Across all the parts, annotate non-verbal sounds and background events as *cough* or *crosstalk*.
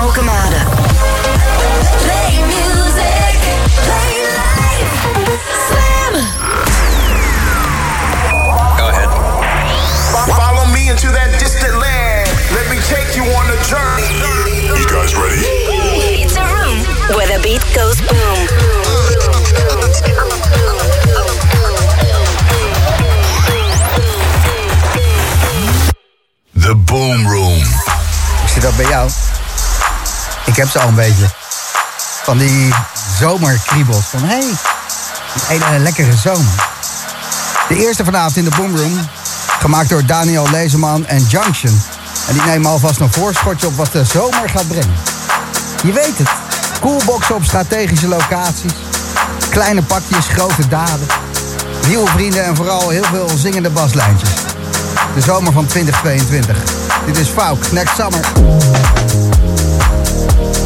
Alchemist. Heb ze al een beetje. Van die zomerkriebels. Van hé, hey, een hele lekkere zomer. De eerste vanavond in de Boomroom. Gemaakt door Daniel Lezeman en Junction. En die nemen alvast een voorschotje op wat de zomer gaat brengen. Je weet het. Coolboxen op strategische locaties. Kleine pakjes, grote daden. Nieuwe vrienden en vooral heel veel zingende baslijntjes. De zomer van 2022. Dit is Fauk, Next Summer. Yes.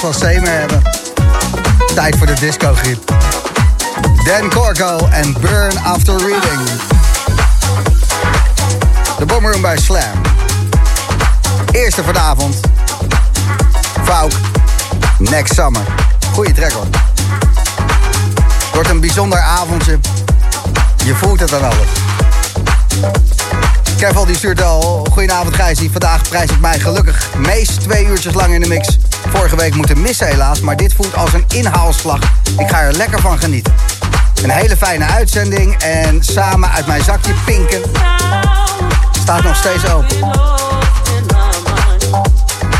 Van C Goedenavond Gijs. Vandaag prijs ik mij gelukkig meest twee uurtjes lang in de mix. Vorige week moeten missen helaas, maar dit voelt als een inhaalslag. Ik ga er lekker van genieten. Een hele fijne uitzending en samen uit mijn zakje pinken. Staat nog steeds open.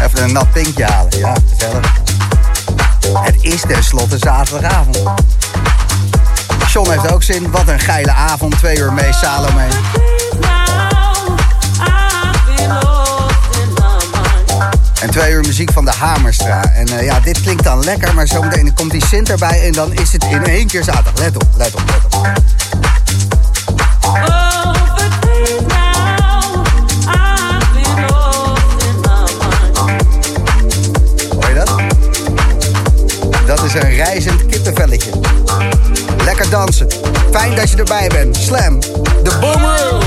Even een nat pinkje halen, ja, gezellig. Het is tenslotte zaterdagavond. John heeft ook zin. Wat een geile avond. Twee uur mee, Salome. En twee uur muziek van de Hamerstra. En uh, ja, dit klinkt dan lekker, maar zometeen komt die Sint erbij en dan is het in één keer zaterdag. Let op, let op, let op. Hoor je dat? Dat is een reizend kippenvelletje. Lekker dansen. Fijn dat je erbij bent. Slam, de Boomroom.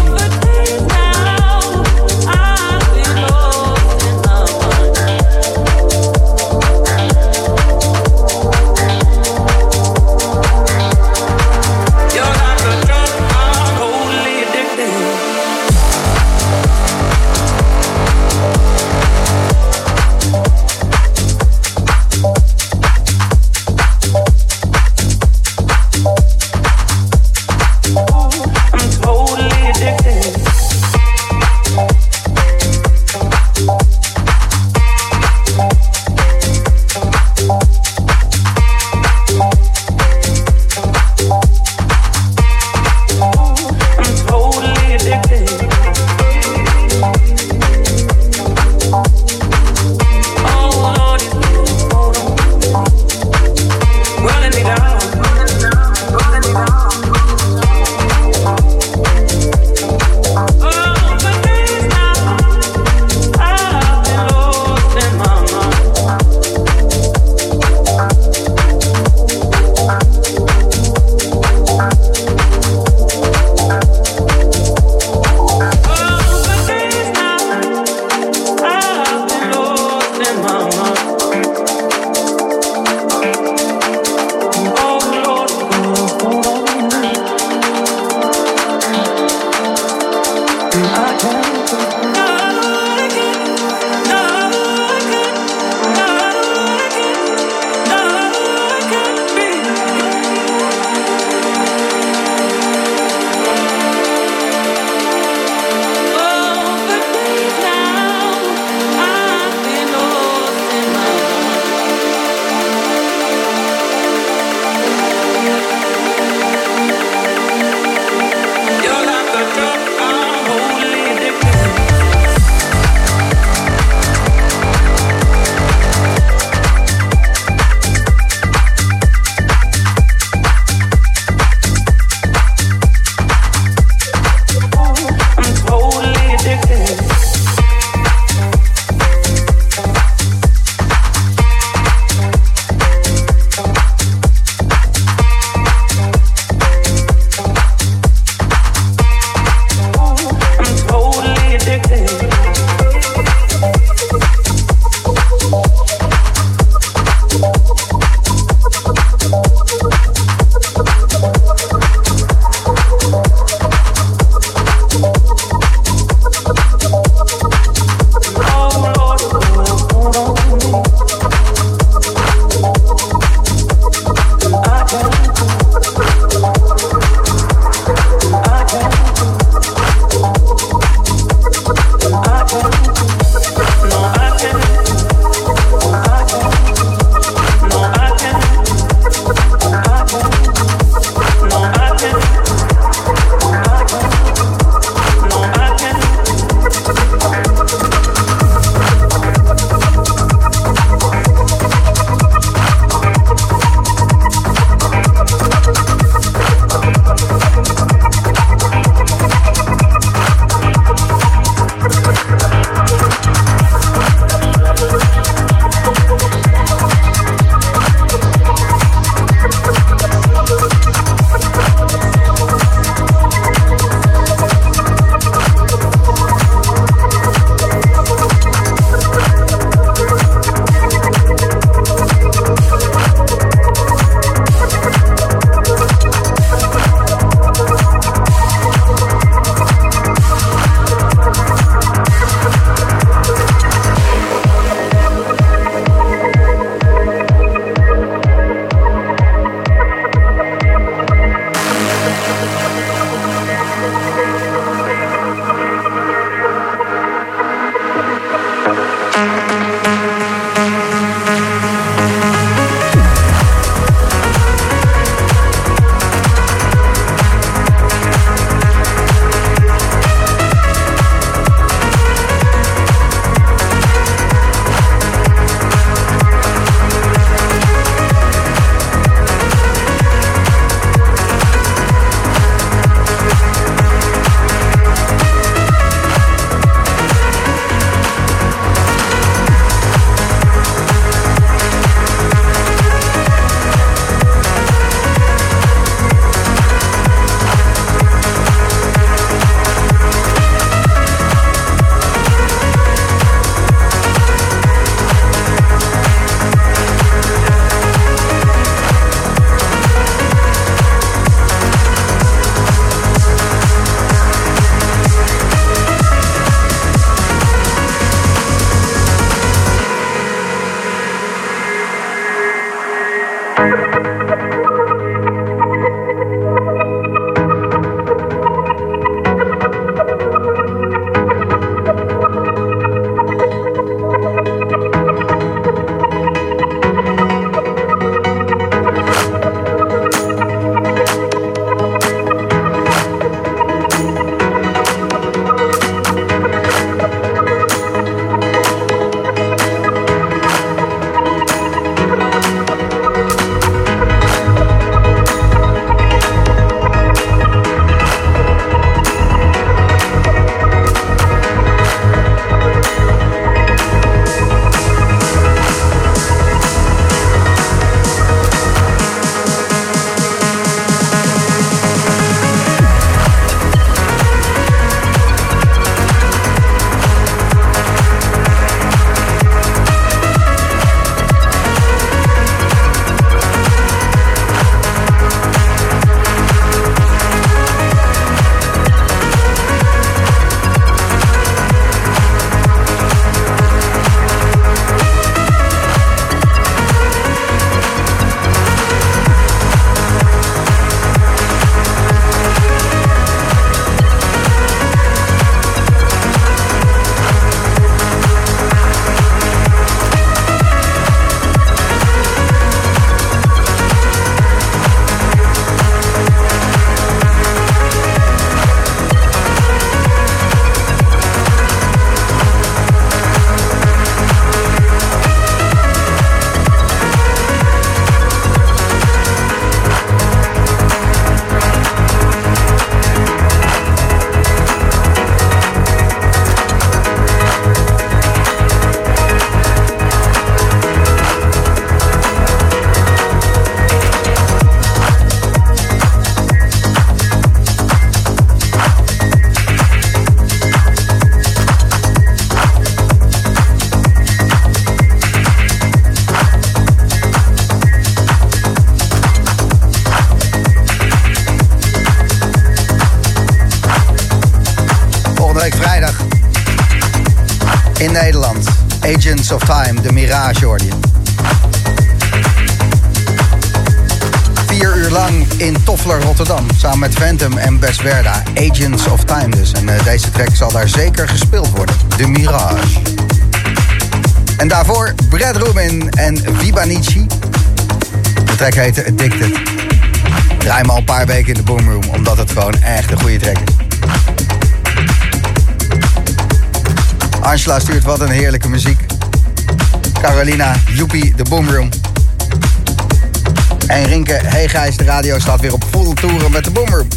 De radio staat weer op volle toeren met de Boomroom.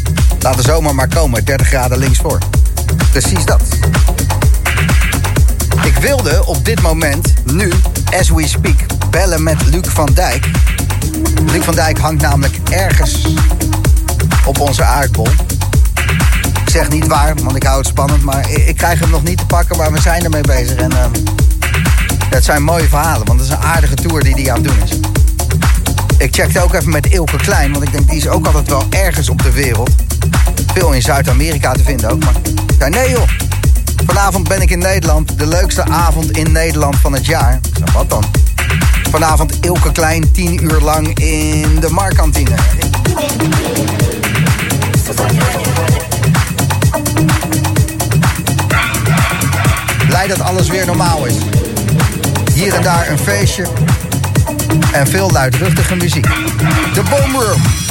Laat de zomer maar komen, 30 graden links voor. Precies dat. Ik wilde op dit moment, nu, as we speak, bellen met Luc van Dijk. Luc van Dijk hangt namelijk ergens op onze aardbol. Ik zeg niet waar, want ik hou het spannend. Maar ik krijg hem nog niet te pakken, maar we zijn ermee bezig. En uh, het zijn mooie verhalen, want het is een aardige tour die hij aan het doen is. Ik checkte ook even met Ilke Klein, want ik denk die is ook altijd wel ergens op de wereld. Veel in Zuid-Amerika te vinden ook, maar ik zei nee joh. Vanavond ben ik in Nederland, de leukste avond in Nederland van het jaar. Ik wat dan? Vanavond Ilke Klein, 10 uur lang in de Markantine. Blij dat alles weer normaal is. Hier en daar een feestje. En veel luidruchtige muziek. De Boomroom.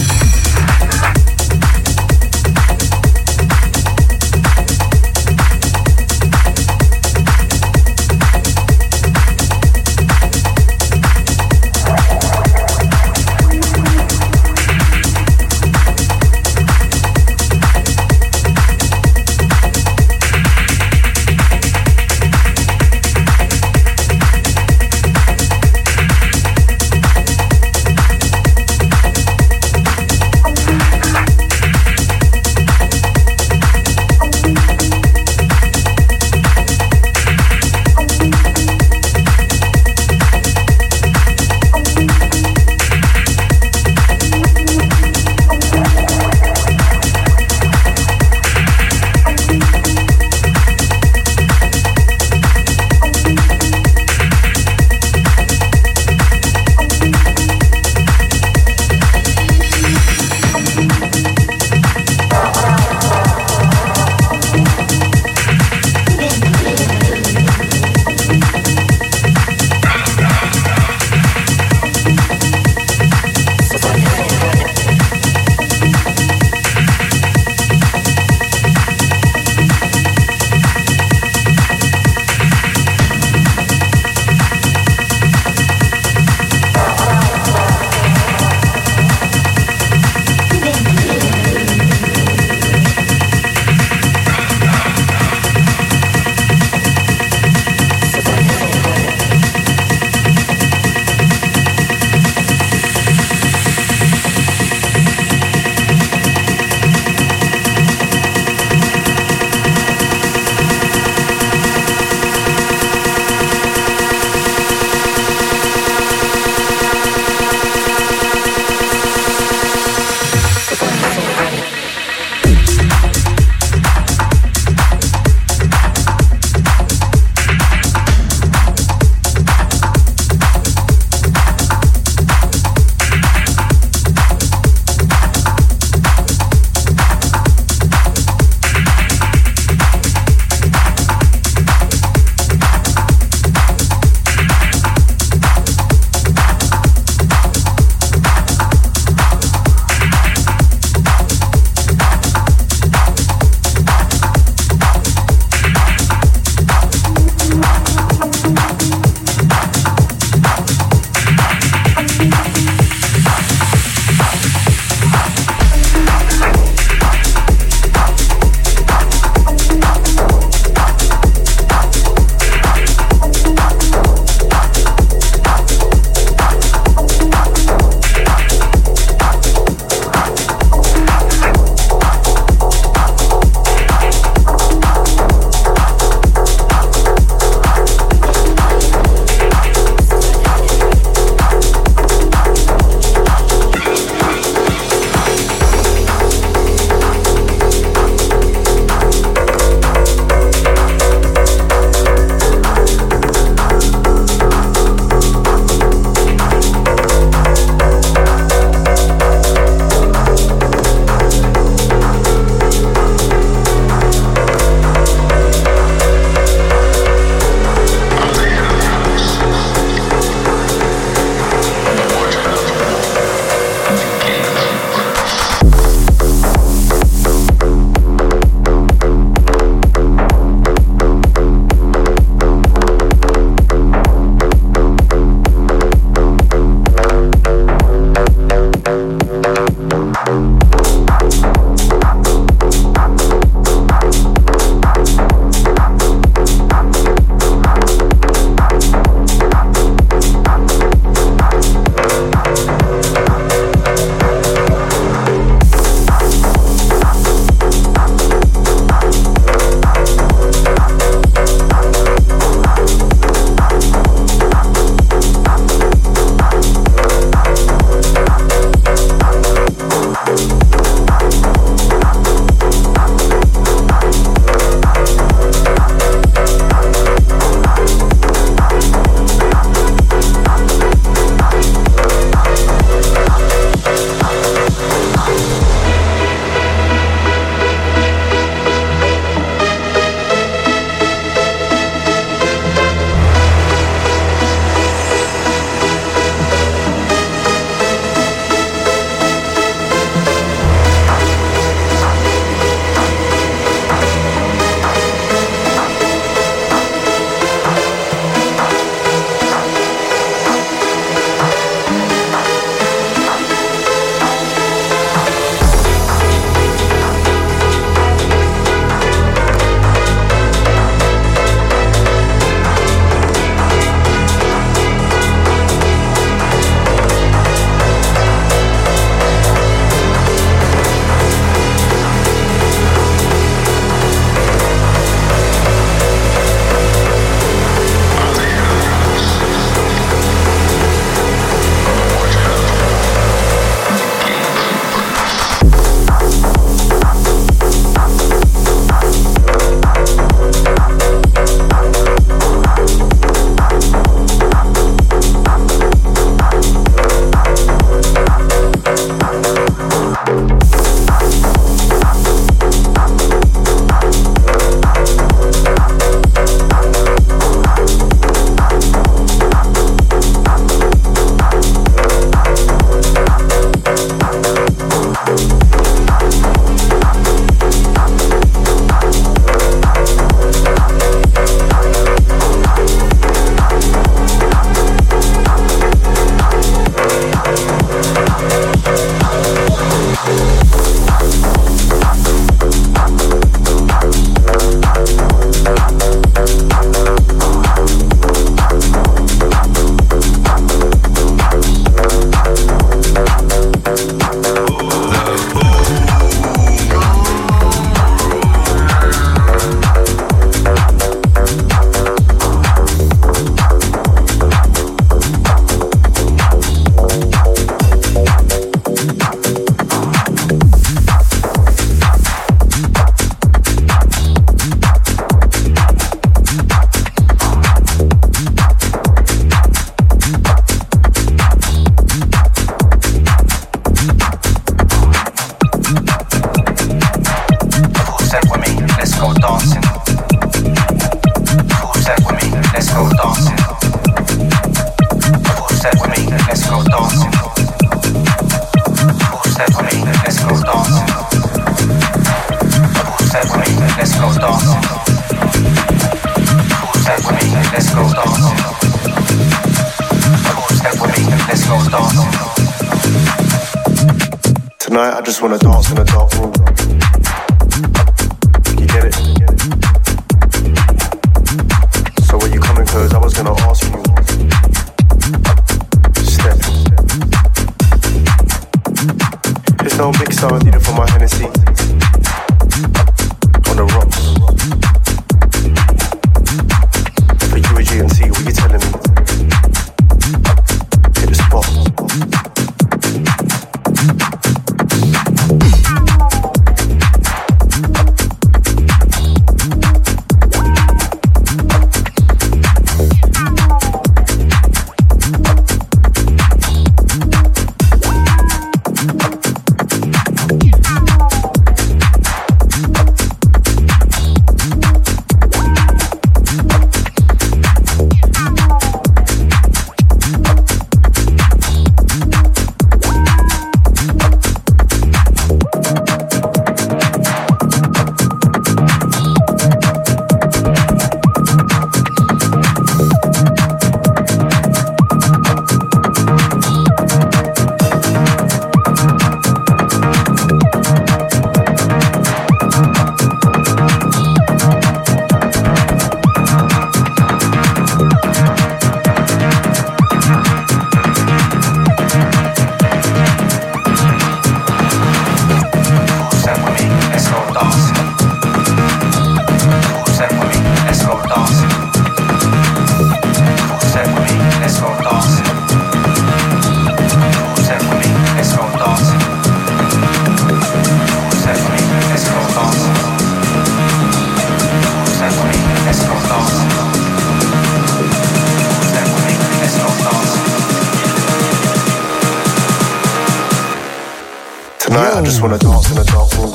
Wanna dance in a dark room.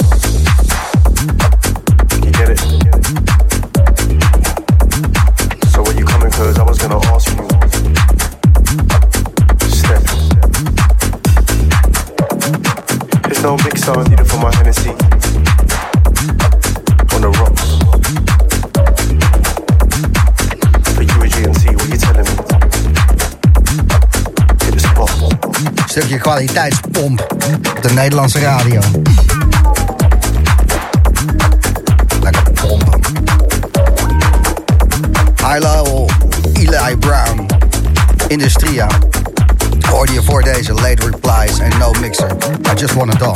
You get it? So where you coming? Cause I was gonna ask you. Step. There's no mixer needed for my Hennessy. On the rocks. You and what you telling me? The. Stukje de Nederlandse radio. Lekker pompen. Hilo, Eli Brown, Industria. Hoorde je voor deze Late Replies en No Mixer. I just wanna dance. Lekker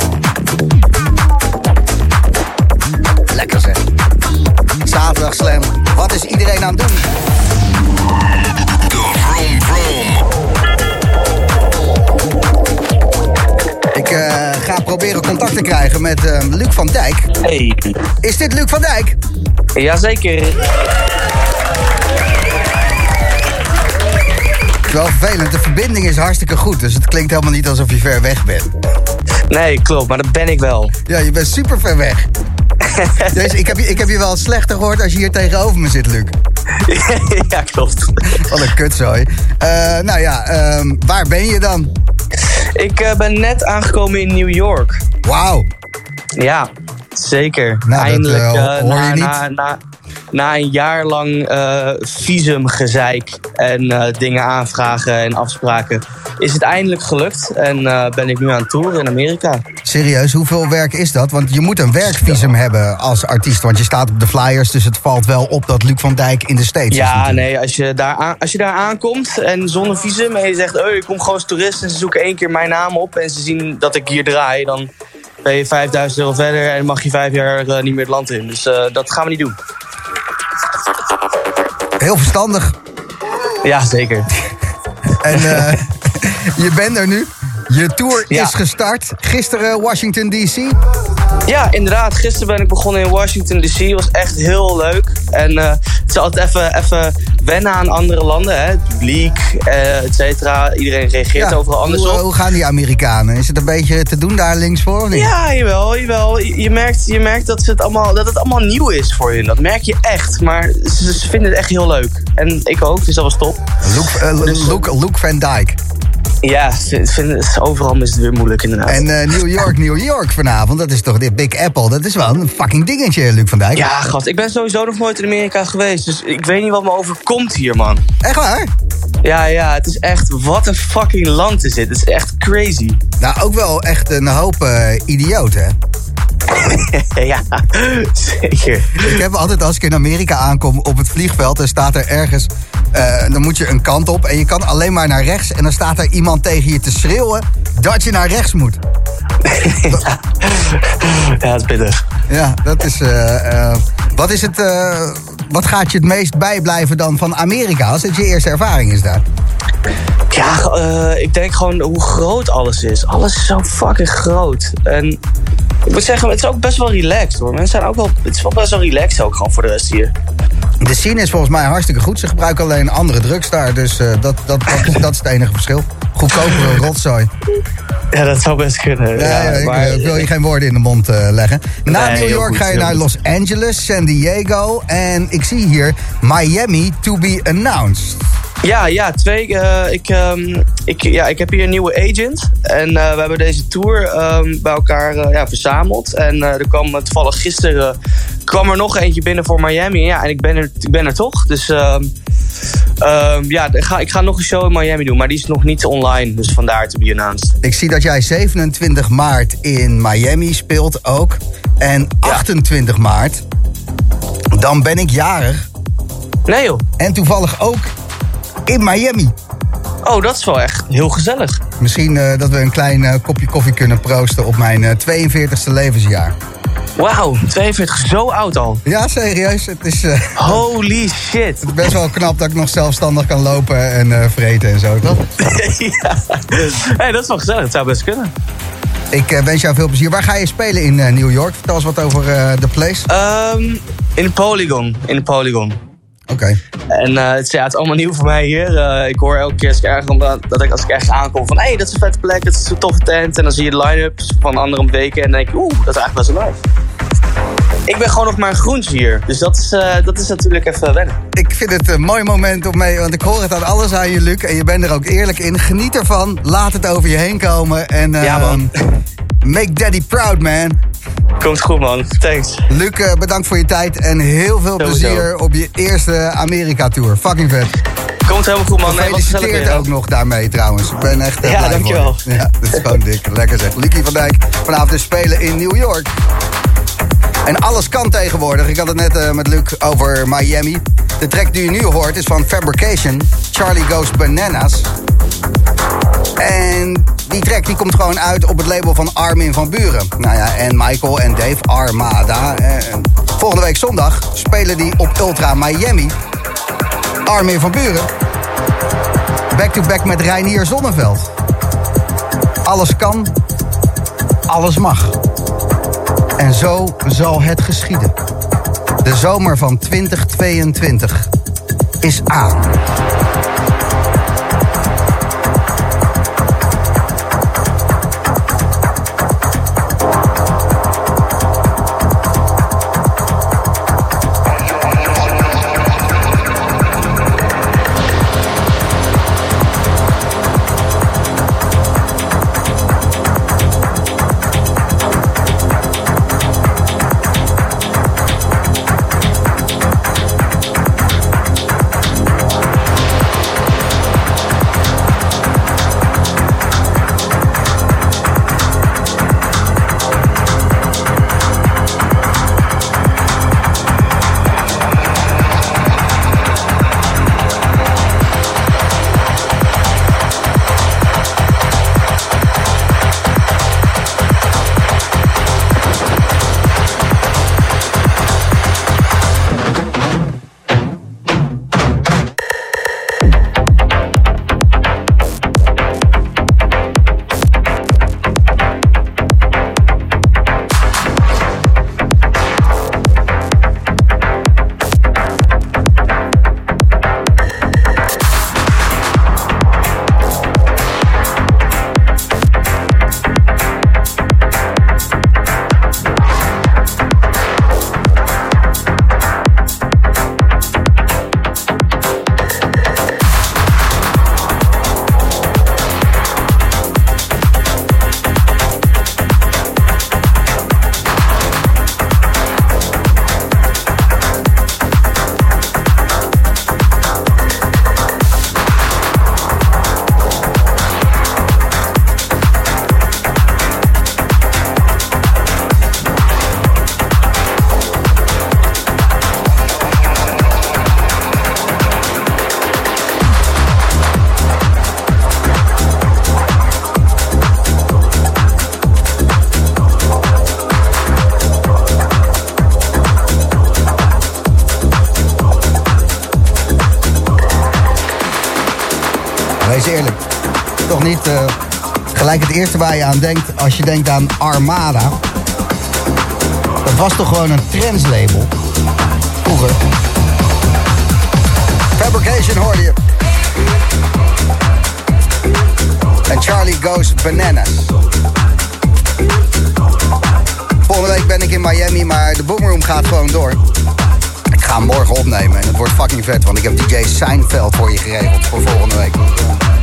Luc van Dijk. Hey, Is dit Luc van Dijk? jazeker. Wel vervelend, de verbinding is hartstikke goed. Dus het klinkt helemaal niet alsof je ver weg bent. Nee, klopt, maar dat ben ik wel. Ja, je bent super ver weg. *laughs* Dus ik heb, je, ik heb je wel slechter gehoord als je hier tegenover me zit, Luc. *laughs* ja, klopt. Wat een kutzooi. Eh, nou ja, ehm, waar ben je dan? Ik eh, ben net aangekomen in New York. Wauw. Ja, zeker. Nou, Eindelijk, eh, eh, hoor je na, niet. na, na, na een jaar lang eh, visumgezeik en dingen aanvragen en afspraken, is het eindelijk gelukt. En ben ik nu aan tour in Amerika. Serieus, hoeveel werk is dat? Want je moet een werkvisum hebben als artiest. Want je staat op de flyers, dus het valt wel op dat Luc van Dijk in de States is. Ja, nee, als je, daar aan, als je daar aankomt en zonder visum en je zegt, oh, ik kom gewoon als toerist en ze zoeken één keer mijn naam op en ze zien dat ik hier draai, dan ben je 5000 euro verder en mag je vijf jaar eh, niet meer het land in. Dus eh, dat gaan we niet doen. Heel verstandig. Ja, zeker. *laughs* En eh, je bent er nu. Je tour Ja. is gestart. Gisteren Washington D.C. Ja, inderdaad. Gisteren ben ik begonnen in Washington DC. was echt heel leuk. En eh, het is altijd even, even wennen aan andere landen. Hè? Het publiek, eh, et cetera. Iedereen reageert overal anders hoe, op. hoe gaan die Amerikanen? Is het een beetje te doen daar links voor? of niet? Ja, jawel, jawel. Je je merkt, je merkt dat, ze het allemaal, dat het allemaal nieuw is voor hun. Dat merk je echt. Maar ze, ze vinden het echt heel leuk. En ik ook, dus dat was top. Luke, eh, Luke, Luke Van Dyke. Ja, ze vinden, overal is het weer moeilijk inderdaad. En eh, New York, New York vanavond. Dat is toch dit Big Apple. Dat is wel een fucking dingetje, Luc van Dijk. Ja, gast, ik ben sowieso nog nooit in Amerika geweest. Dus ik weet niet wat me overkomt hier, man. Echt waar? Ja, ja, het is echt... Wat een fucking land is dit. Het is echt crazy. Nou, ook wel echt een hoop eh, idioten, hè? *laughs* ja, zeker. Ik heb altijd als ik in Amerika aankom op het vliegveld... dan staat er ergens... eh, dan moet je een kant op en je kan alleen maar naar rechts... en dan staat er iemand tegen je te schreeuwen dat je naar rechts moet. *laughs* Ja, het is pittig. Ja, dat is... eh, eh, wat is het... eh, wat gaat je het meest bijblijven dan van Amerika... als het je eerste ervaring is daar? Ja, eh, ik denk gewoon hoe groot alles is. Alles is zo fucking groot. En ik moet zeggen, het is ook best wel relaxed hoor. Mensen zijn ook wel, het is wel best wel relaxed ook gewoon voor de rest hier. De scene is volgens mij hartstikke goed. Ze gebruiken alleen andere drugs daar. Dus eh, dat, dat, dat, is, *laughs* dat is het enige verschil. Goedkopere rotzooi. Ja, dat zou best kunnen. Ja, ja, ik, eh, ik wil je geen woorden in de mond eh, leggen. Na Nee, New York goed, ga je naar. Los Angeles, San Diego en ik zie hier Miami to be announced. Ja, ja, twee. eh, ik, ehm, ik, ja, ik heb hier een nieuwe agent. En eh, we hebben deze tour ehm, bij elkaar eh, ja, verzameld. En er kwam toevallig gisteren kwam er nog eentje binnen voor Miami. Ja, en ik ben er, ik ben er toch. Dus ehm, ja, ik ga, ik ga nog een show in Miami doen. Maar die is nog niet online. Dus vandaar to be announced. Ik zie dat jij 27 maart in Miami speelt ook. En 28 maart, dan ben ik jarig. Nee joh. En toevallig ook in Miami. Oh, dat is wel echt heel gezellig. Misschien eh, dat we een klein eh, kopje koffie kunnen proosten op mijn eh, 42e levensjaar. Wauw, 42, zo oud al. Ja, serieus. Het is eh, *laughs* Holy shit. best wel knap dat ik nog zelfstandig kan lopen en eh, vreten en zo, toch? *laughs* ja. Hey, dat is wel gezellig. Het zou best kunnen. Ik eh, wens jou veel plezier. Waar ga je spelen in eh, New York? Vertel eens wat over eh, de place. Ehm, in de Polygon. In de Polygon. En eh, het, is, ja, het is allemaal nieuw voor mij hier. Eh, ik hoor elke keer als ik, dat ik, als ik ergens aankom van... hé, hey, dat is een vette plek, dat is een toffe tent. En dan zie je de line-ups van andere weken en dan denk je... oeh, dat is eigenlijk best wel nice. Ik ben gewoon nog maar een groentje hier. Dus dat is, eh, dat is natuurlijk even wennen. Ik vind het een mooi moment om mee, want ik hoor het aan alles aan je, Luc. En je bent er ook eerlijk in. Geniet ervan. Laat het over je heen komen. En eh, Ja, man. *laughs* make daddy proud, man. Komt goed, man. Thanks. Luc, eh, bedankt voor je tijd en heel veel Sowieso. plezier op je eerste Amerika-tour. Fucking vet. Komt helemaal goed, man. Nee, Gefeliciteerd weer. ook nog daarmee trouwens. Ik ben echt eh, Ja, blij dankjewel. voor je. Ja, dat is gewoon dik. Lekker zeg. Lucie van Dijk vanavond dus spelen in New York. En alles kan tegenwoordig. Ik had het net eh, met Luc over Miami. De track die je nu hoort is van Fabrication. Charlie Goes Bananas. En die track die komt gewoon uit op het label van Armin van Buren. Nou ja, en Michael en Dave Armada. En volgende week zondag spelen die op Ultra Miami. Armin van Buren. Back-to-back met Reinier Zonneveld. Alles kan, alles mag. En zo zal het geschieden. De zomer van 2022 is aan. Het eerste waar je aan denkt als je denkt aan Armada. Dat was toch gewoon een trendslabel. Vroeger. Fabrication hoorde je. En Charlie Goes Bananas. Volgende week ben ik in Miami, maar de Boomroom gaat gewoon door. Ik ga hem morgen opnemen en het wordt fucking vet, want ik heb DJ Seinfeld voor je geregeld voor volgende week.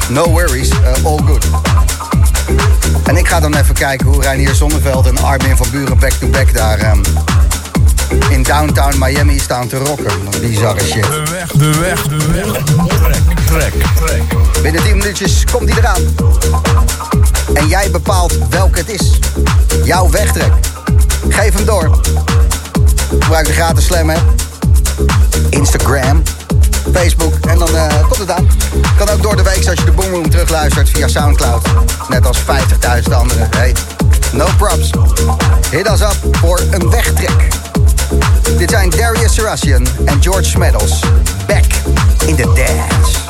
No worries, uh, all good. En ik ga dan even kijken hoe Reinier Zonneveld en Armin van Buren back-to-back daar um, in downtown Miami staan te rocken. Bizarre shit. De weg, de weg, de weg. Trek, trek, trek. Binnen 10 minuutjes komt hij eraan. En jij bepaalt welke het is. Jouw wegtrek. Geef hem door. Gebruik de gratis slam app. Instagram. Facebook. En dan uh, komt het aan. Kan ook door de week als je de Boomroom terugluistert via Soundcloud. Net als 50.000 anderen. Hey, no props. Hit us up voor een wegtrek. Dit zijn Darius Sarasian en George Smeddles. Back in the dance.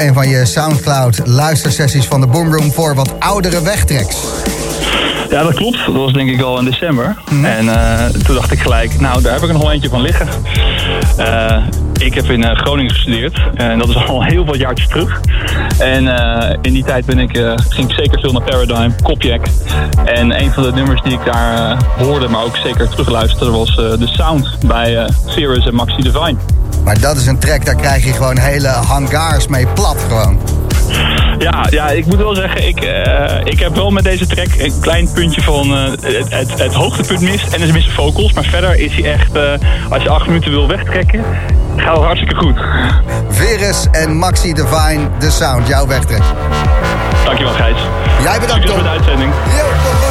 Een van je Soundcloud luistersessies van de Boomroom voor wat oudere wegtreks. Ja, dat klopt. Dat was denk ik al in december. En eh, toen dacht ik gelijk, nou, daar heb ik er nog eentje van liggen. Eh, ik heb in eh, Groningen gestudeerd. En dat is *laughs* al heel wat jaartjes terug. En in die tijd ben ik, ging ik zeker veel naar Paradigm, Kopjek. En een van de nummers die ik daar hoorde, maar ook zeker terugluisterde, was de sound bij Cirrus en Maxi Divine. Maar dat is een track, daar krijg je gewoon hele hangars mee plat gewoon. Ja, ja, ik moet wel zeggen, ik, eh, ik heb wel met deze track een klein puntje van eh, het, het, het hoogtepunt mist. En er missen vocals, maar verder is hij echt, eh, als je acht minuten wil wegtrekken, gaat het hartstikke goed. Virus en Maxi Divine, de sound, jouw wegtrek. Dankjewel Gijs. Jij bedankt, Succes Tom. met de uitzending. Yo,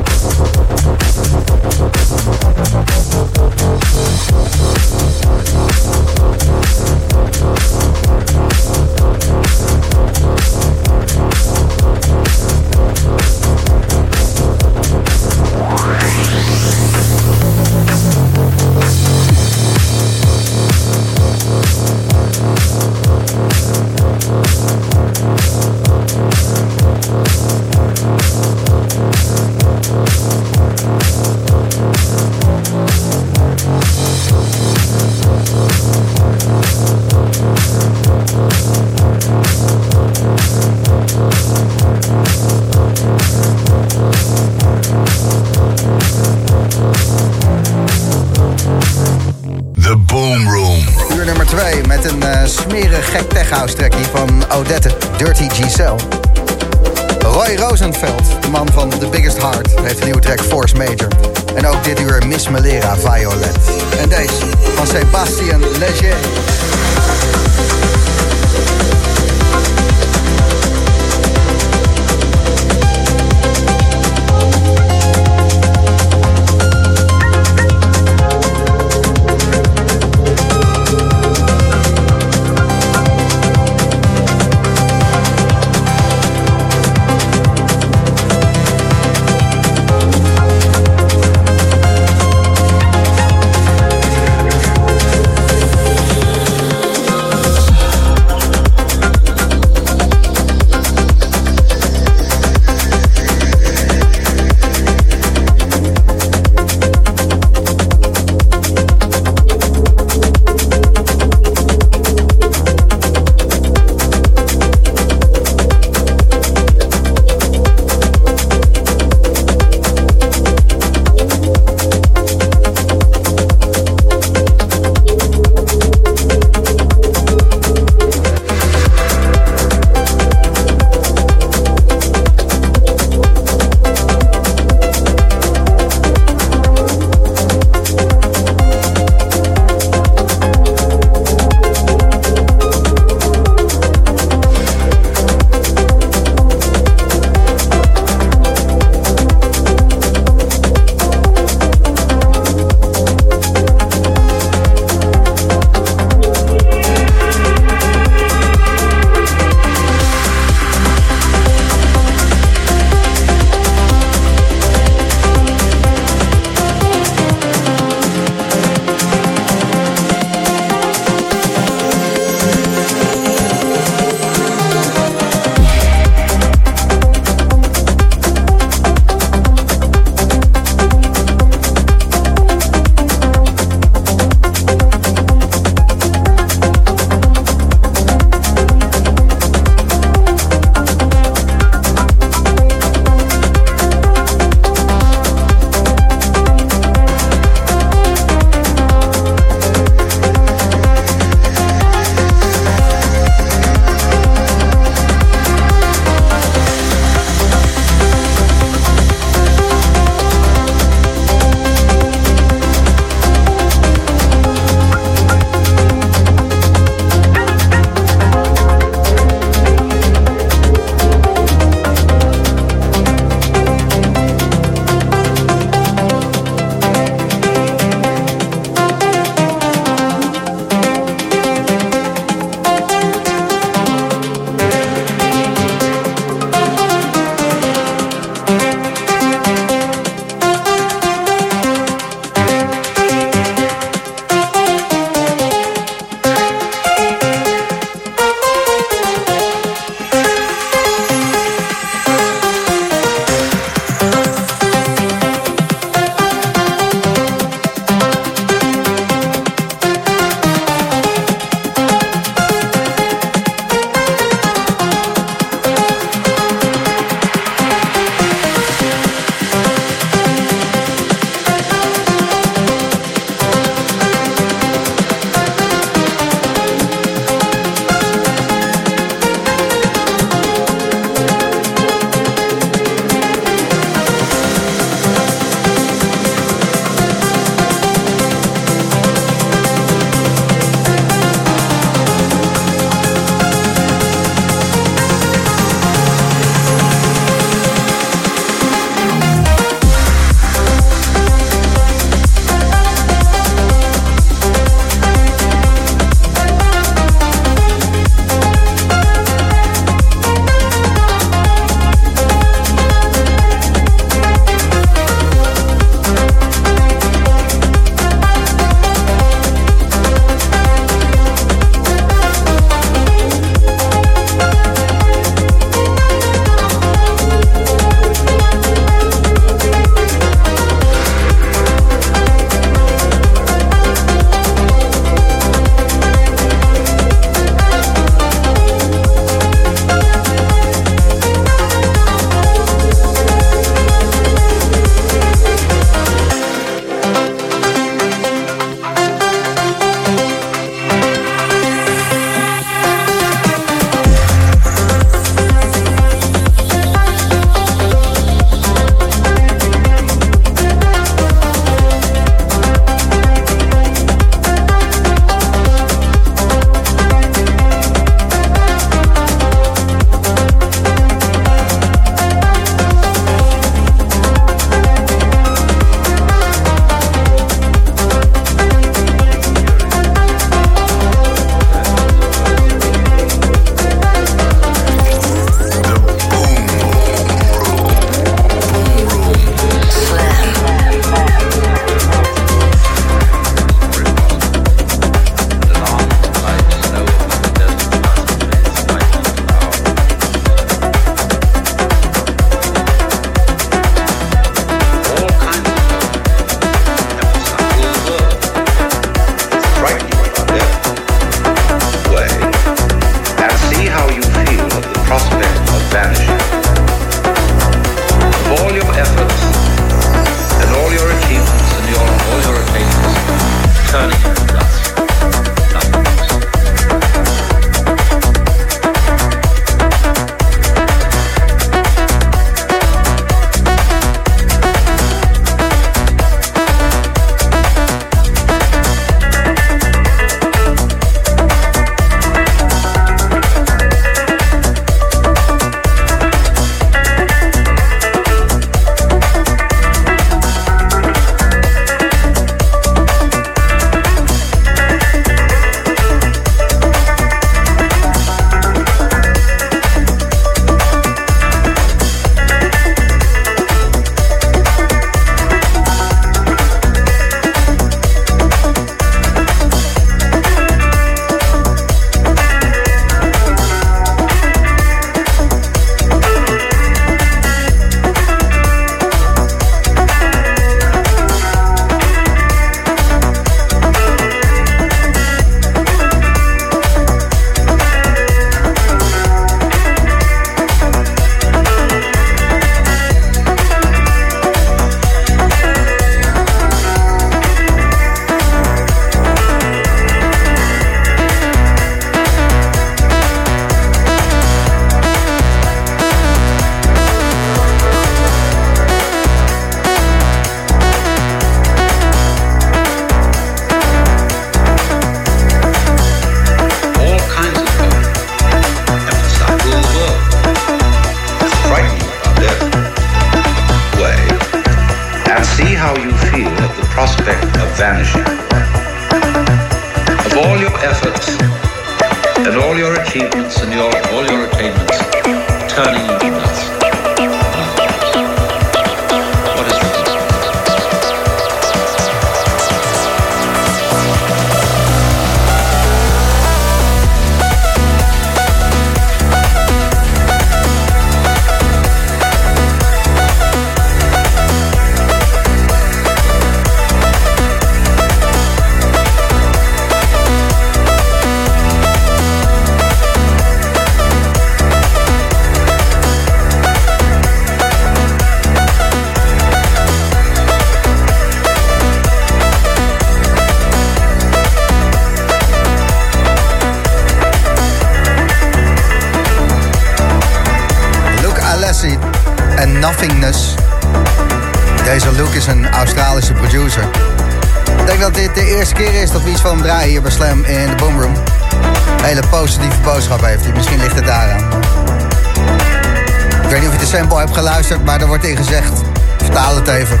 geluisterd, maar er wordt in gezegd. Vertaal het even.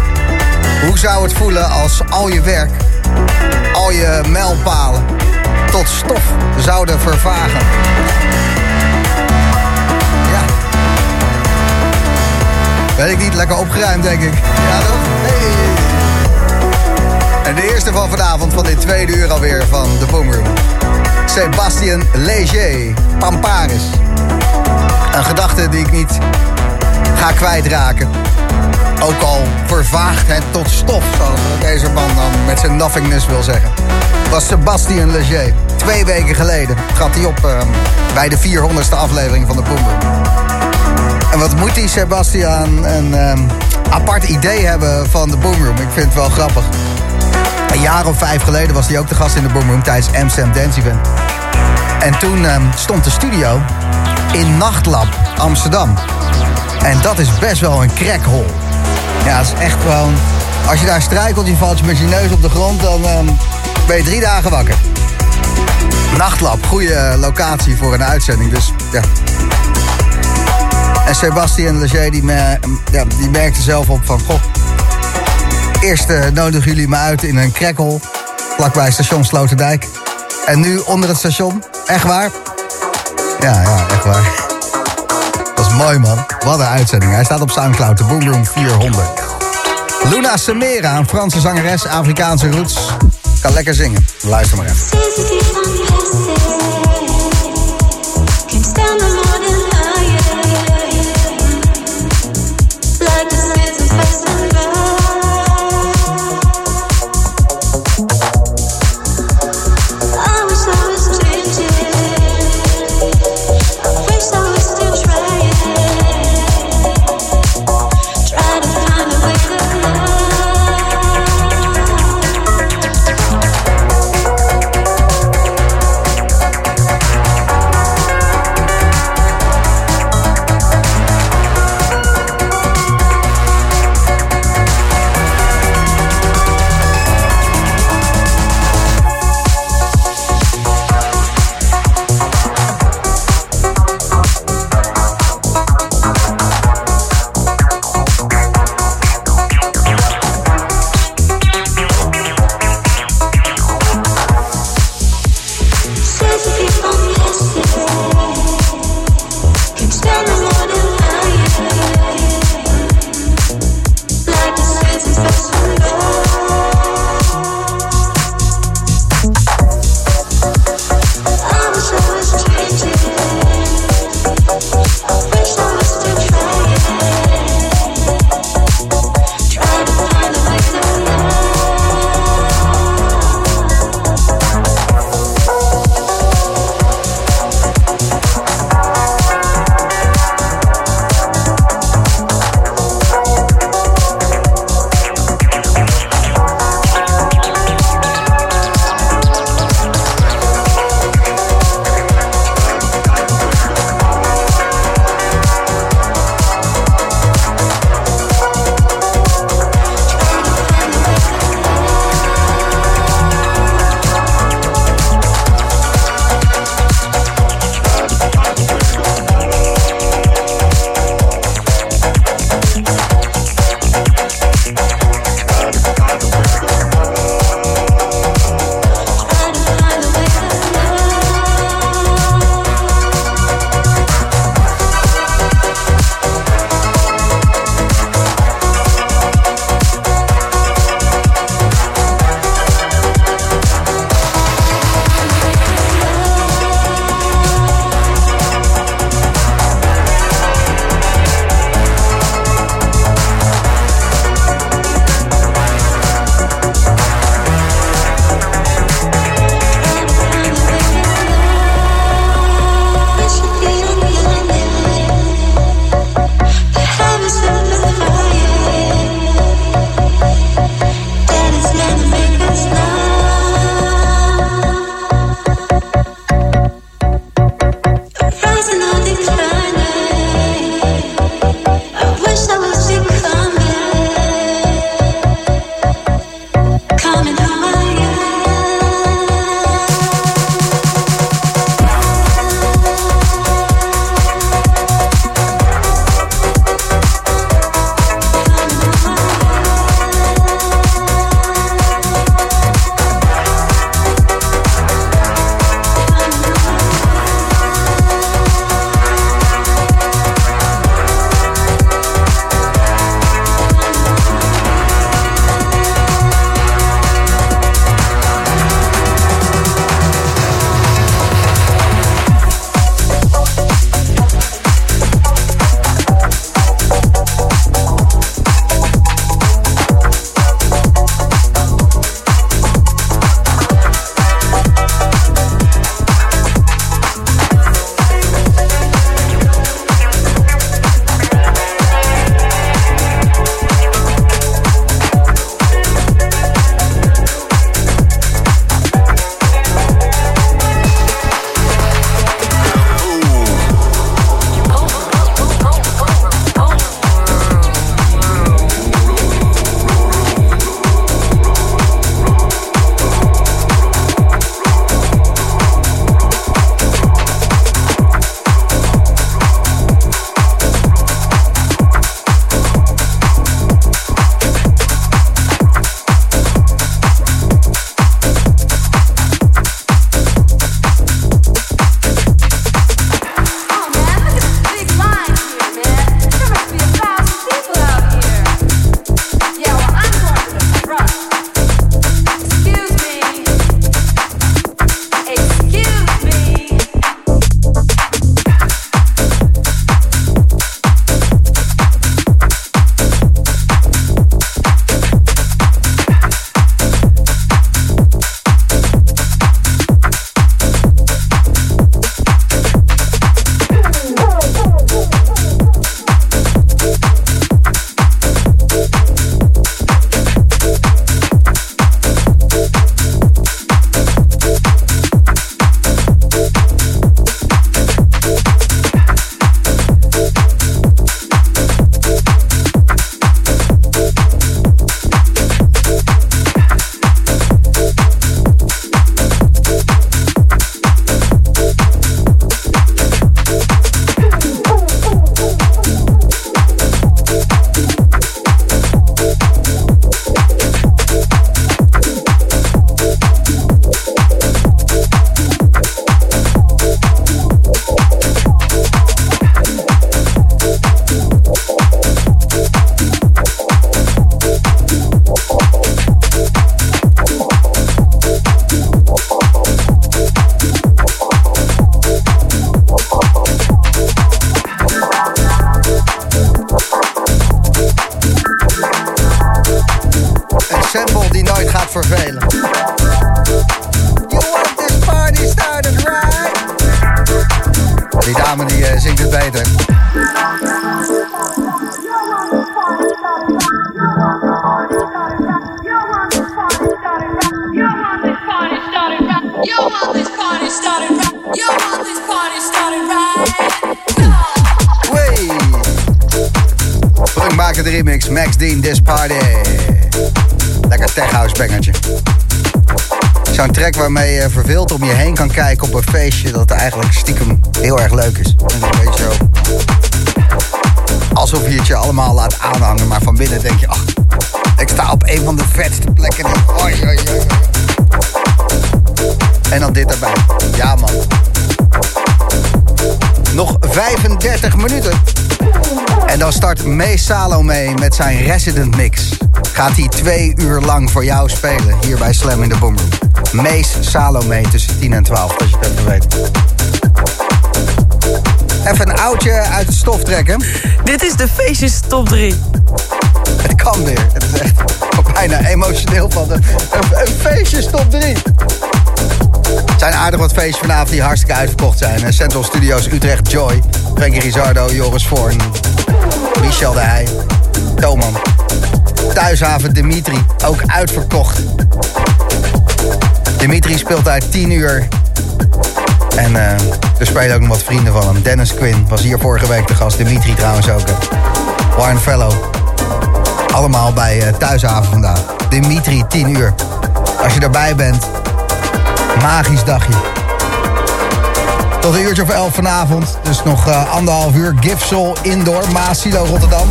Hoe zou het voelen als al je werk, al je mijlpalen tot stof zouden vervagen? Ja. Weet ik niet, lekker opgeruimd denk ik. Ja toch? En de eerste van vanavond van dit tweede uur alweer van de Boomroom. Sebastian Leger, Pamparis. Een gedachte die ik niet ga kwijtraken. Ook al vervaagt het tot stof, zoals deze man dan met zijn nothingness wil zeggen. Was Sebastian Leger. Twee weken geleden trad hij op ehm, bij de 400ste aflevering van de Boomroom. En wat moet die Sebastian een ehm, apart idee hebben van de Boomroom? Ik vind het wel grappig. Een jaar of vijf geleden was hij ook de gast in de Boomroom tijdens Amsterdam Dance Event. En toen ehm, stond de studio in Nachtlab Amsterdam. En dat is best wel een crackhol. Ja, het is echt gewoon... Als je daar struikelt, je valt je met je neus op de grond... dan ehm, ben je drie dagen wakker. Nachtlab, goede locatie voor een uitzending. Dus ja, en Sebastian Leger die, merkte zelf op van... Goh, eerst eh, nodigen jullie me uit in een krekkel... vlakbij station Sloterdijk. En nu onder het station. Echt waar? Ja, ja, echt waar. Mooi, man. Wat een uitzending. Hij staat op Soundcloud, de Boomroom 400. Luna Semera, een Franse zangeres, Afrikaanse roots. Kan lekker zingen. Luister maar even. En dan start Mees Salome met zijn Resident Mix. Gaat hij twee uur lang voor jou spelen hier bij Slam in de Boomroom. Mees Salome tussen 10 en 12, als je het even weet. Even een oudje uit het stof trekken. Dit is de feestjes top 3. Het kan weer. Het is echt bijna emotioneel van de, een, een feestjes top 3. Het zijn aardig wat feestjes vanavond die hartstikke uitverkocht zijn. Central Studios Utrecht Joy. Frankie Rizardo, Joris Voorn. Michel de Heij. Thoman. Thuishaven Dimitri. Ook uitverkocht. Dimitri speelt daar 10 uur. En eh, er spelen ook nog wat vrienden van hem. Dennis Quinn was hier vorige week de gast. Dimitri trouwens ook. Warren Fellow. Allemaal bij eh, Thuishaven vandaag. Dimitri, 10 uur. Als je erbij bent, magisch dagje. Tot een uurtje of elf vanavond. Dus nog eh, anderhalf uur. Gifsel Indoor, Maasilo Rotterdam.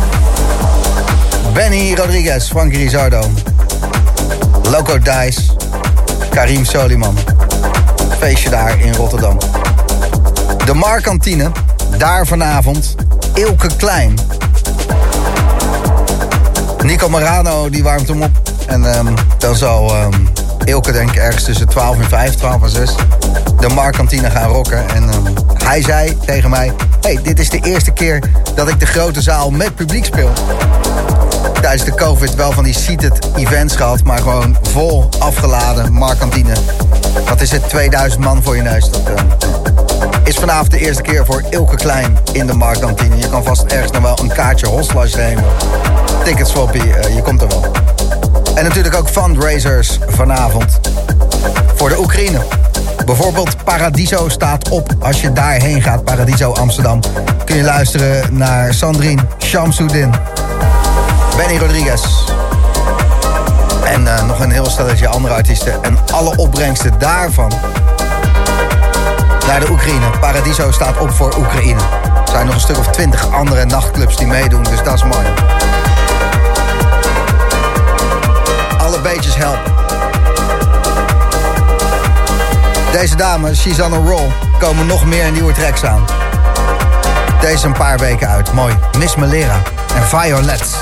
Benny Rodriguez, Frankie Rizardo. Loco Dice. Karim Soliman. Feestje daar in Rotterdam. De Markantine. Daar vanavond. Ilke Klein. Nico Marano die warmt hem op. En ehm, dan zal ehm, Ilke denk ik ergens tussen 12 en 5, 12 en 6 de Markantine gaan rocken. En ehm, hij zei tegen mij... hey, dit is de eerste keer dat ik de grote zaal met publiek speel. Tijdens de covid wel van die seated events gehad... maar gewoon vol afgeladen Markantine. Wat is het? 2000 man voor je neus. Dat ehm, is vanavond de eerste keer voor Ilke Klein in de Markantine. Je kan vast ergens nog wel een kaartje hosslash nemen. Tickets swappy, eh, je komt er wel. En natuurlijk ook fundraisers vanavond voor de Oekraïne. Bijvoorbeeld Paradiso staat op als je daarheen gaat. Paradiso Amsterdam. Kun je luisteren naar Sandrine Shamsuddin. Benny Rodriguez. En eh, nog een heel stelletje andere artiesten. En alle opbrengsten daarvan naar de Oekraïne. Paradiso staat op voor Oekraïne. Er zijn nog een stuk of twintig andere nachtclubs die meedoen. Dus dat is mooi. Beetjes helpen. Deze dame, She's on a Roll, komen nog meer nieuwe tracks aan. Deze een paar weken uit. Mooi. Miss Melera en Violet.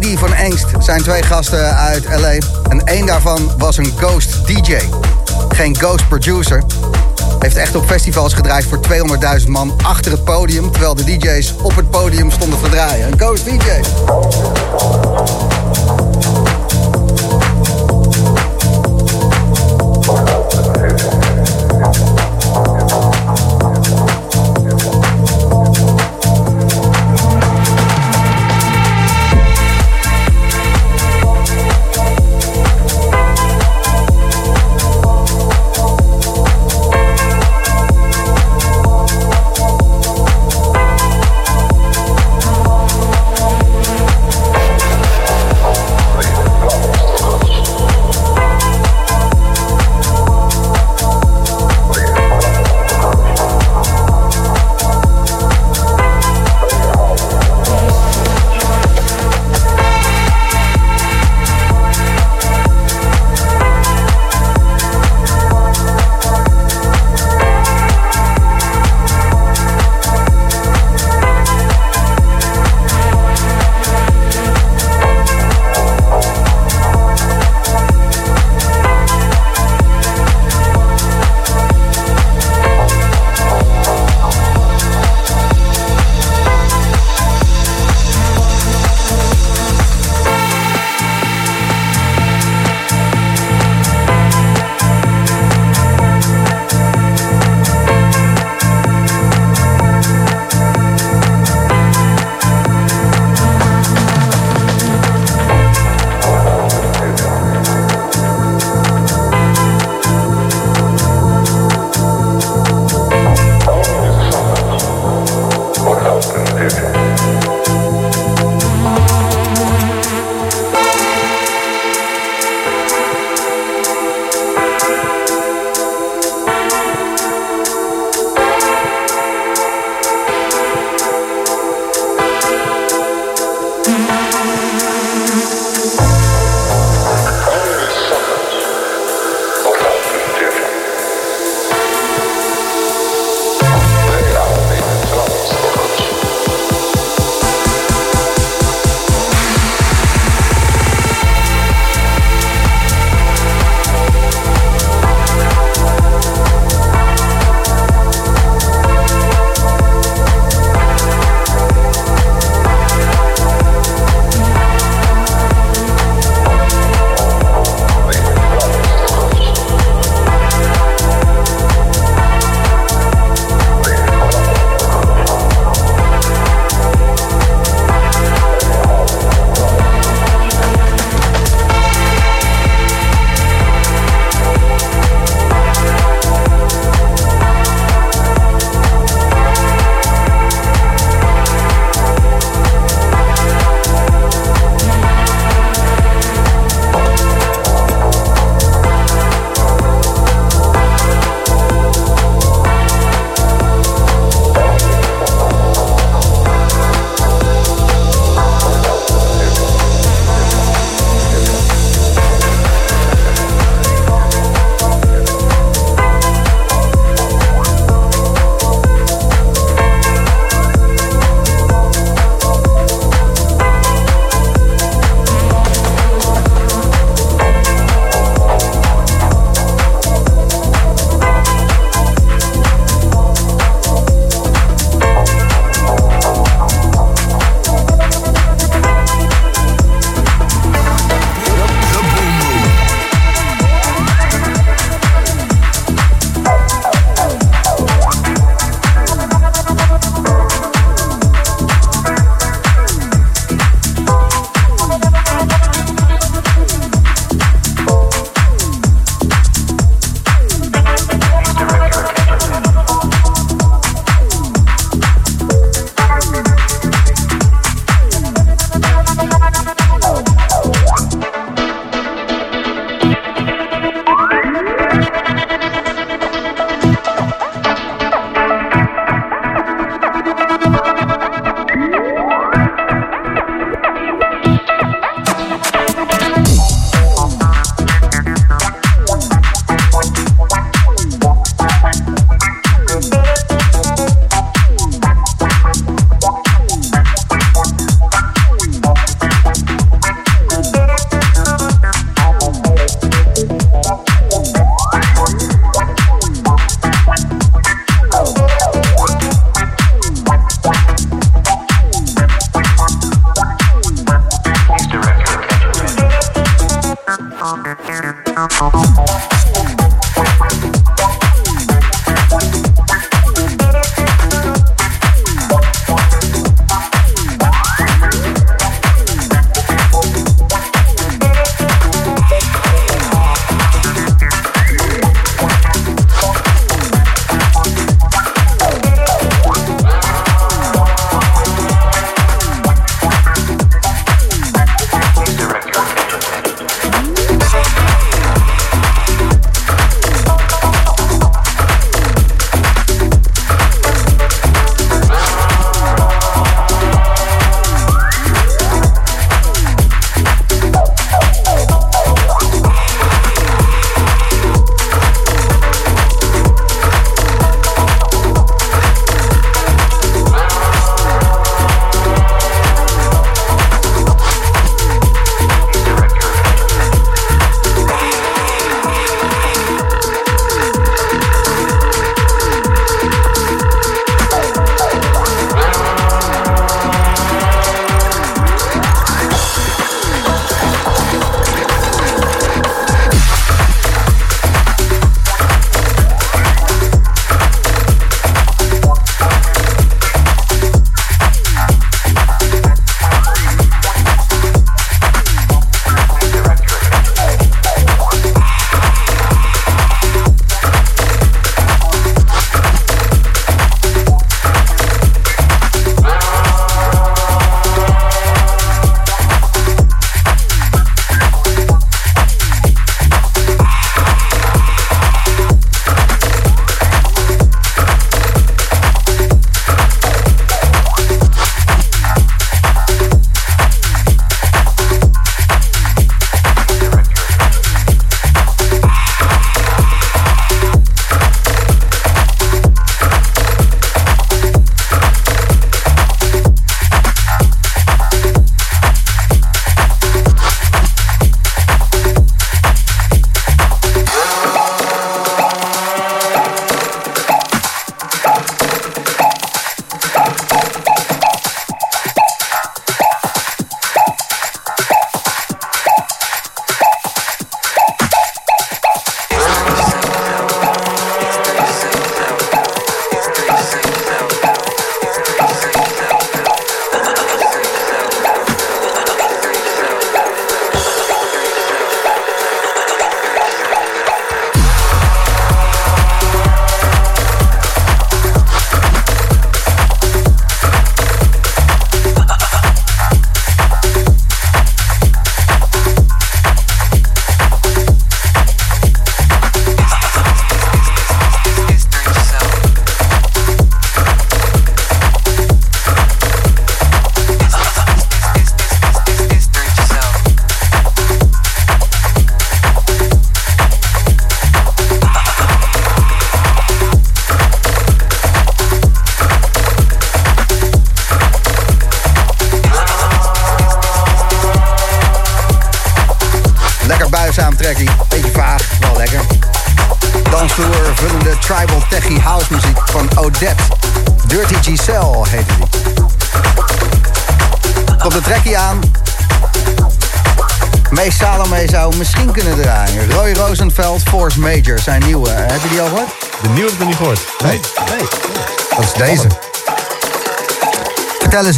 Didi van Engst zijn twee gasten uit LA. En één daarvan was een ghost DJ. Geen ghost producer. Heeft echt op festivals gedraaid voor 200.000 man achter het podium. Terwijl de DJ's op het podium stonden te draaien. Een ghost DJ.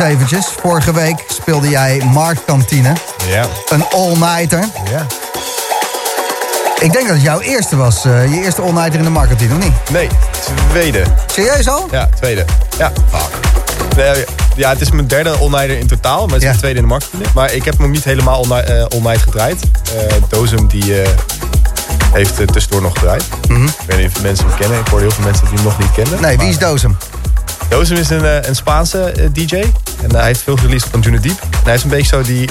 Eens eventjes. Vorige week speelde jij Marktkantine. Ja. Een all-nighter. Ja. Ik denk dat het jouw eerste was. eh, je eerste all-nighter in de Marktkantine, of niet? Nee, tweede. Serieus al? Ja, tweede. Ja. Nee, ja, het is mijn derde all-nighter in totaal, maar het is mijn tweede in de markt. Maar ik heb hem niet helemaal eh, all night gedraaid. Eh Dozem die heeft eh, tussendoor nog gedraaid. Mhm. Ik weet niet of mensen hem kennen. Ik hoorde heel veel mensen die hem nog niet kenden. Nee, wie is Dozem? Dozem is een, een Spaanse DJ. En hij heeft veel released op Anjuna Deep. En hij is een beetje zo die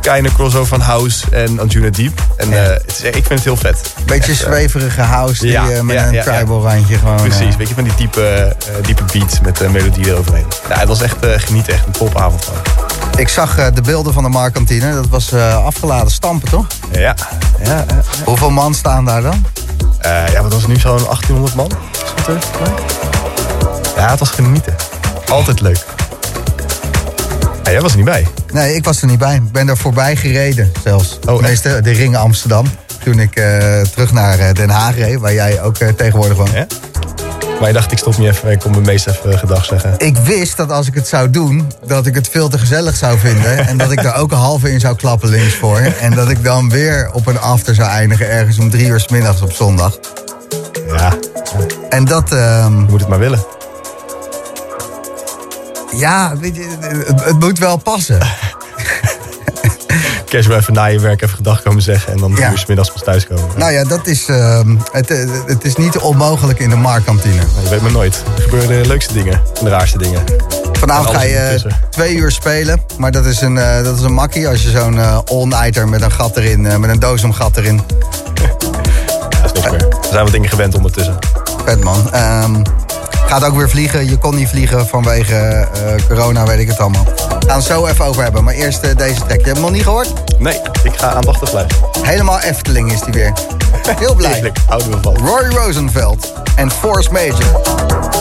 kleine crossover van House en Anjuna Deep. En eh, het is, ik vind het heel vet. Beetje Echt, eh, zweverige house die, eh, met een tribal randje gewoon. Precies, weet je, van die diepe, eh, diepe beats met de melodie eroverheen. Ja, het was echt genieten, echt een topavond. gewoon. Ik zag de beelden van de Marktkantine. Dat was afgeladen stampen, toch? Ja, ja. Hoeveel man staan daar dan? Ja, wat was het nu zo'n 1800 man? Ja, het was genieten. Altijd leuk. Ja, jij was er niet bij. Nee, ik was er niet bij. Ik ben er voorbij gereden zelfs. Oh, de ring Amsterdam. Toen ik eh, terug naar eh, Den Haag reed, waar jij ook eh, tegenwoordig woont. Ja? Maar je dacht, ik stop niet even, ik kom mijn meest even gedag zeggen. Ik wist dat als ik het zou doen, dat ik het veel te gezellig zou vinden. en dat ik daar ook een halve in zou klappen links voor. En dat ik dan weer op een after zou eindigen ergens om drie uur s middags op zondag. Ja. En dat... ehm, Je moet het maar willen. Ja, weet je, het, het moet wel passen. *laughs* Kerst wel even na je werk even gedag komen zeggen. En dan Ja. uur middags pas thuis komen. Nou ja, dat is, ehm, het, het is niet onmogelijk in de marktkantine. Je weet maar nooit. Er gebeuren de leukste dingen. En de raarste dingen. Vanavond ga je twee uur spelen. Maar dat is een, eh, dat is een makkie als je zo'n eh all-nighter met een gat erin, eh, met een doos om gat erin. *laughs* Dat is niks meer. Er zijn wat dingen gewend ondertussen. Vet man. Ehm, gaat ook weer vliegen. Je kon niet vliegen vanwege eh, corona, weet ik het allemaal. We gaan het zo even over hebben. Maar eerst eh, deze track. Je hebt hem nog niet gehoord? Nee, ik ga aandachtig blijven. Helemaal Efteling is die weer. Heel blij. *laughs* Heerlijk, houden we. Roy Rosenfeld en Force Major.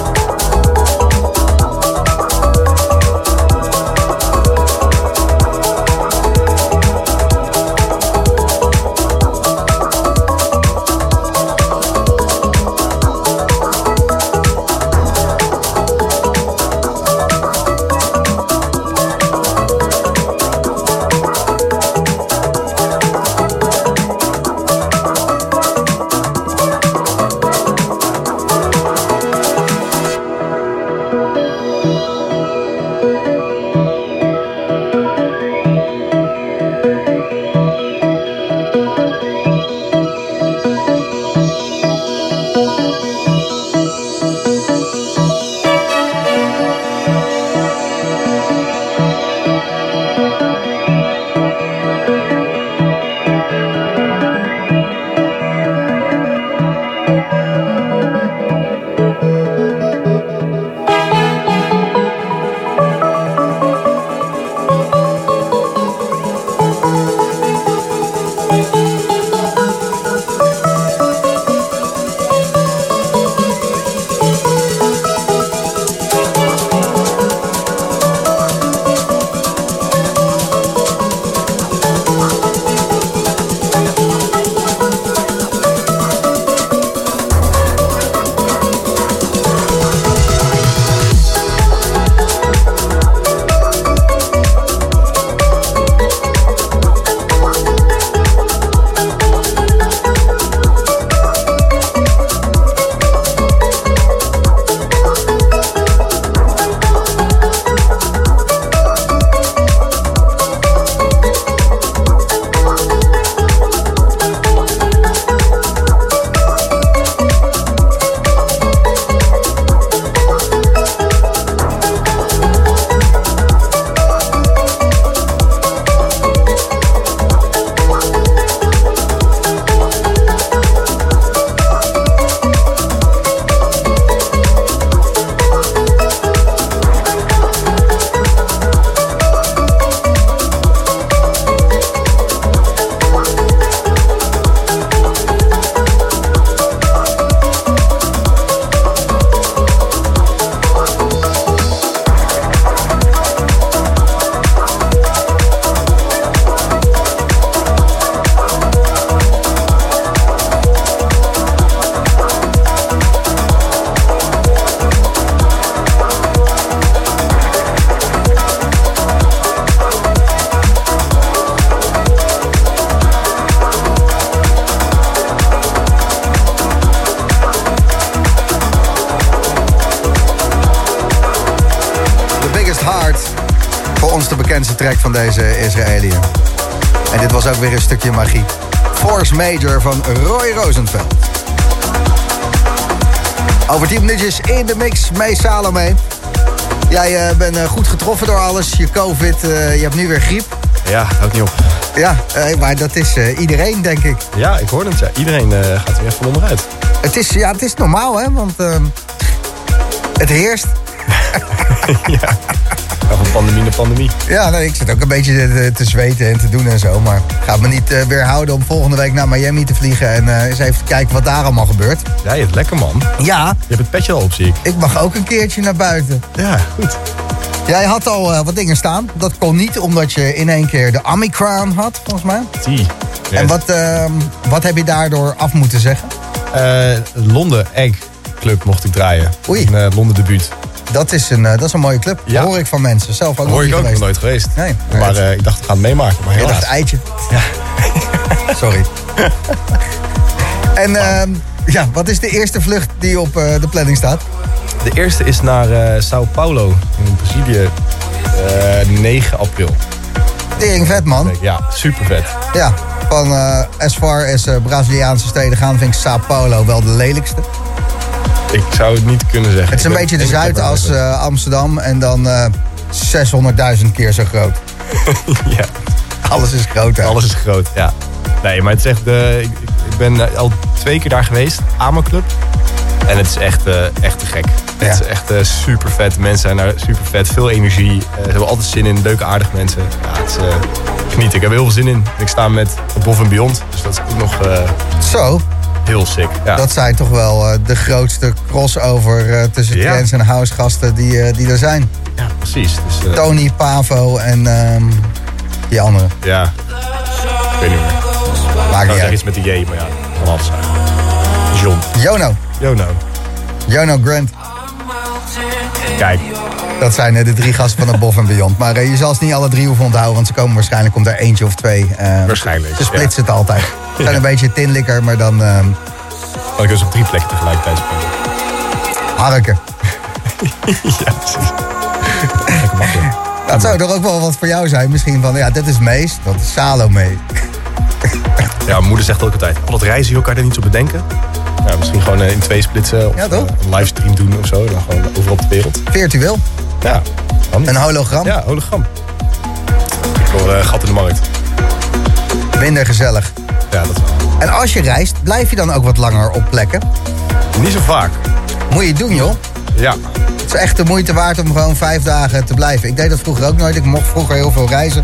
Major van Roy Rosenfeld. Over 10 minuutjes in de mix mee Salome. Jij eh, bent eh, goed getroffen door alles. Je covid, eh, je hebt nu weer griep. Ja, houdt niet op. Ja, maar dat is iedereen, denk ik. Ja, ik hoorde het. Ja. Iedereen gaat er weer van onderuit. Het is, ja, het is normaal, hè? Want ehm, het heerst. *laughs* ja. van pandemie naar pandemie. Ja, nee, ik zit ook een beetje te, te zweten en te doen en zo. Maar gaat me niet eh, weerhouden om volgende week naar Miami te vliegen... en eh, eens even te kijken wat daar allemaal gebeurt. Ja, je hebt lekker, man. Ja. Je hebt het petje al op, zie ik. Ik mag ook een keertje naar buiten. Ja, goed. Jij had al eh, wat dingen staan. Dat kon niet omdat je in één keer de Omicron had, volgens mij. Zie. En wat, ehm, wat heb je daardoor af moeten zeggen? Londen Egg Club mocht ik draaien. Oei. Een Londen debuut. Dat is een, dat is een mooie club. Ja. Hoor ik van mensen. Zelf ook Hoor ik ook nog nooit geweest. Nee. Maar ik dacht, we gaan het meemaken. Maar Je dacht eitje. Ja. *laughs* Sorry. en ehm, ja, wat is de eerste vlucht die op eh, de planning staat? De eerste is naar eh, Sao Paulo in Brazilië. eh, 9 april. Tering vet, man. Ja, super vet. Ja, van eh as far as eh, Braziliaanse steden gaan vind ik Sao Paulo wel de lelijkste. Ik zou het niet kunnen zeggen. Het is een beetje de geweest. eh, Amsterdam en dan eh 600.000 keer zo groot. *laughs* ja. *laughs* Alles is groot, hè? Alles is groot, ja. Nee, maar het is echt... eh, ik, ik ben eh, al twee keer daar geweest. Amo Club. En het is echt, eh, echt te gek. Het is echt super vet. Mensen zijn daar super vet. Veel energie. Eh, ze hebben altijd zin in. Leuke, aardige mensen. Ja, het is genieten. Ik heb er heel veel zin in. Ik sta met Above and Beyond. Dus dat is ook nog Zo, heel sick. Ja. dat zijn toch wel de grootste crossover tussen Ja. trance en housegasten die, die er zijn. ja, precies. Dus, Tony, Pavo en ehm, die andere. Ja. Ik weet niet meer. Maakt niet uit. iets met de J, maar ja. Kan alles zijn. John. Jono. Jono. Jono Grant. Kijk. Dat zijn eh, de drie gasten van Above and Beyond. Maar eh, je zal ze niet alle drie hoeven onthouden, want ze komen waarschijnlijk komt er eentje of twee. eh, Waarschijnlijk, Ze splitsen het altijd. Ze zijn een beetje tinlikker, maar dan ehm Kan ik dus op drie plekken tegelijkertijd spelen. harken. *laughs* ja, precies. Lekker makkelijk. Dat zou toch ook wel wat voor jou zijn. Misschien van, ja, dit is Mees, dat is Salome. Ja, mijn moeder zegt ook altijd, al dat reizen, joh, kan je er niet op bedenken? Misschien gewoon eh, in twee splitsen of Ja, toch? eh, een livestream doen of zo. Dan gewoon overal op de wereld. Virtueel. Ja. Een hologram. Ja, hologram. Ik hoor eh, gat in de markt. Minder gezellig. Ja, dat wel. En als je reist, blijf je dan ook wat langer op plekken? Niet zo vaak. Moet je doen, joh. Ja. Het is echt de moeite waard om gewoon vijf dagen te blijven. Ik deed dat vroeger ook nooit. Ik mocht vroeger heel veel reizen.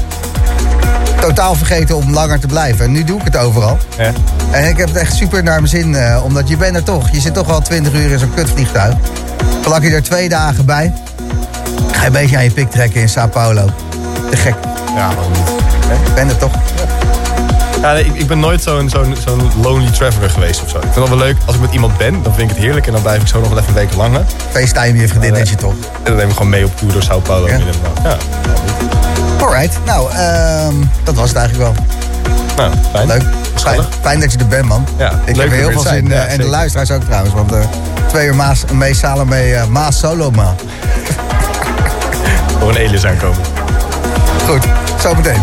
Totaal vergeten om langer te blijven. En nu doe ik het overal. Ja. En ik heb het echt super naar mijn zin. eh, omdat je bent er toch. Je zit toch al 20 uur in zo'n kutvliegtuig. Plak je er twee dagen bij. Ga je een beetje aan je pik trekken in Sao Paulo. Te gek. Ja, waarom niet? Ik ben er toch. Ja, nee, ik, ik ben nooit zo'n zo'n zo'n lonely traveler geweest of zo. Ik vind het wel leuk, als ik met iemand ben, dan vind ik het heerlijk. En dan blijf ik zo nog wel even een week langer. FaceTime je vriendinnetje toch. En dan neem ik gewoon mee op tour door Sao Paulo. Ja. in nacht. Ja. Alright. Nou, ehm, dat was het eigenlijk wel. Nou, fijn. Leuk. Fijn, fijn dat je er bent, man. Ja, ik heb er heel veel zijn. zin. eh, Ja, en de luisteraars ook trouwens. Want eh, twee uur Maas, mee Salome, uh, Maas Solo Ma. Voor *laughs* een alias aankomen. Goed, zo meteen.